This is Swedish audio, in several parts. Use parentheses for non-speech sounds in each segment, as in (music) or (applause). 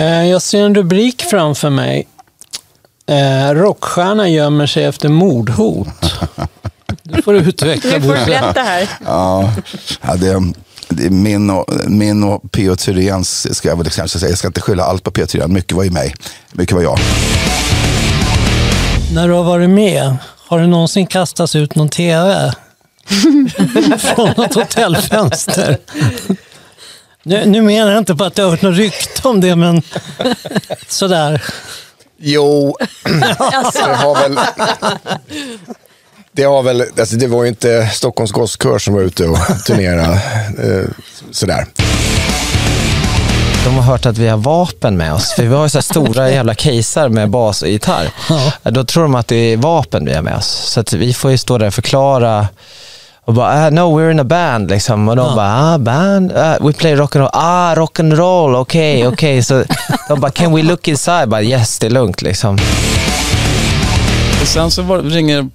Eh, Jag ser en rubrik framför mig. Eh, rockstjärna gömmer sig efter mordhot. Nu får du utveckla Nu får du berätta här. Ja, ja det, det är min och, min och P.O. Thyréns, ska jag väl kanske säga. Jag ska inte skylla allt på P.O. Thyrén. Mycket var ju mig. Mycket var jag. När du har varit med, har det någonsin kastats ut någon TV? (laughs) Från något hotellfönster? Nu, nu menar jag inte på att jag har hört något rykte om det, men sådär. Jo, Alltså, det har väl... Det, har väl, alltså det var ju inte Stockholms Gosskör som var ute och turnerade. Eh, sådär. De har hört att vi har vapen med oss. För vi har ju så här stora jävla casear med bas och gitarr. Då tror de att det är vapen vi har med oss. Så att vi får ju stå där och förklara. Och bara, ah, no we're in a band liksom. Och de Ja. bara, ah band? Ah, we play rock and roll. Ah rock and roll, okej, okay, okej. Okay. Så (laughs) de bara, can we look inside? Bara, yes, det är lugnt liksom. Och sen så var, ringer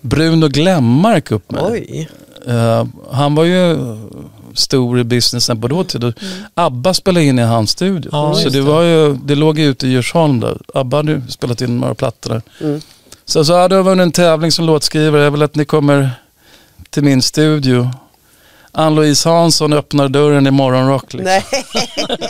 Bruno Glenmark upp mig. oj. Eh, han var ju stor i businessen på då tid. och ABBA spelade in i hans studio. Ja, så det, det. var ju, det låg ju ute i Djursholm där. ABBA hade ju spelat in några plattor där. Så jag sa, ja, det var en tävling som låtskrivare. Jag vill att ni kommer till min studio. Ann-Louise Hansson öppnar dörren i morgonrock. Liksom. Nej. (laughs)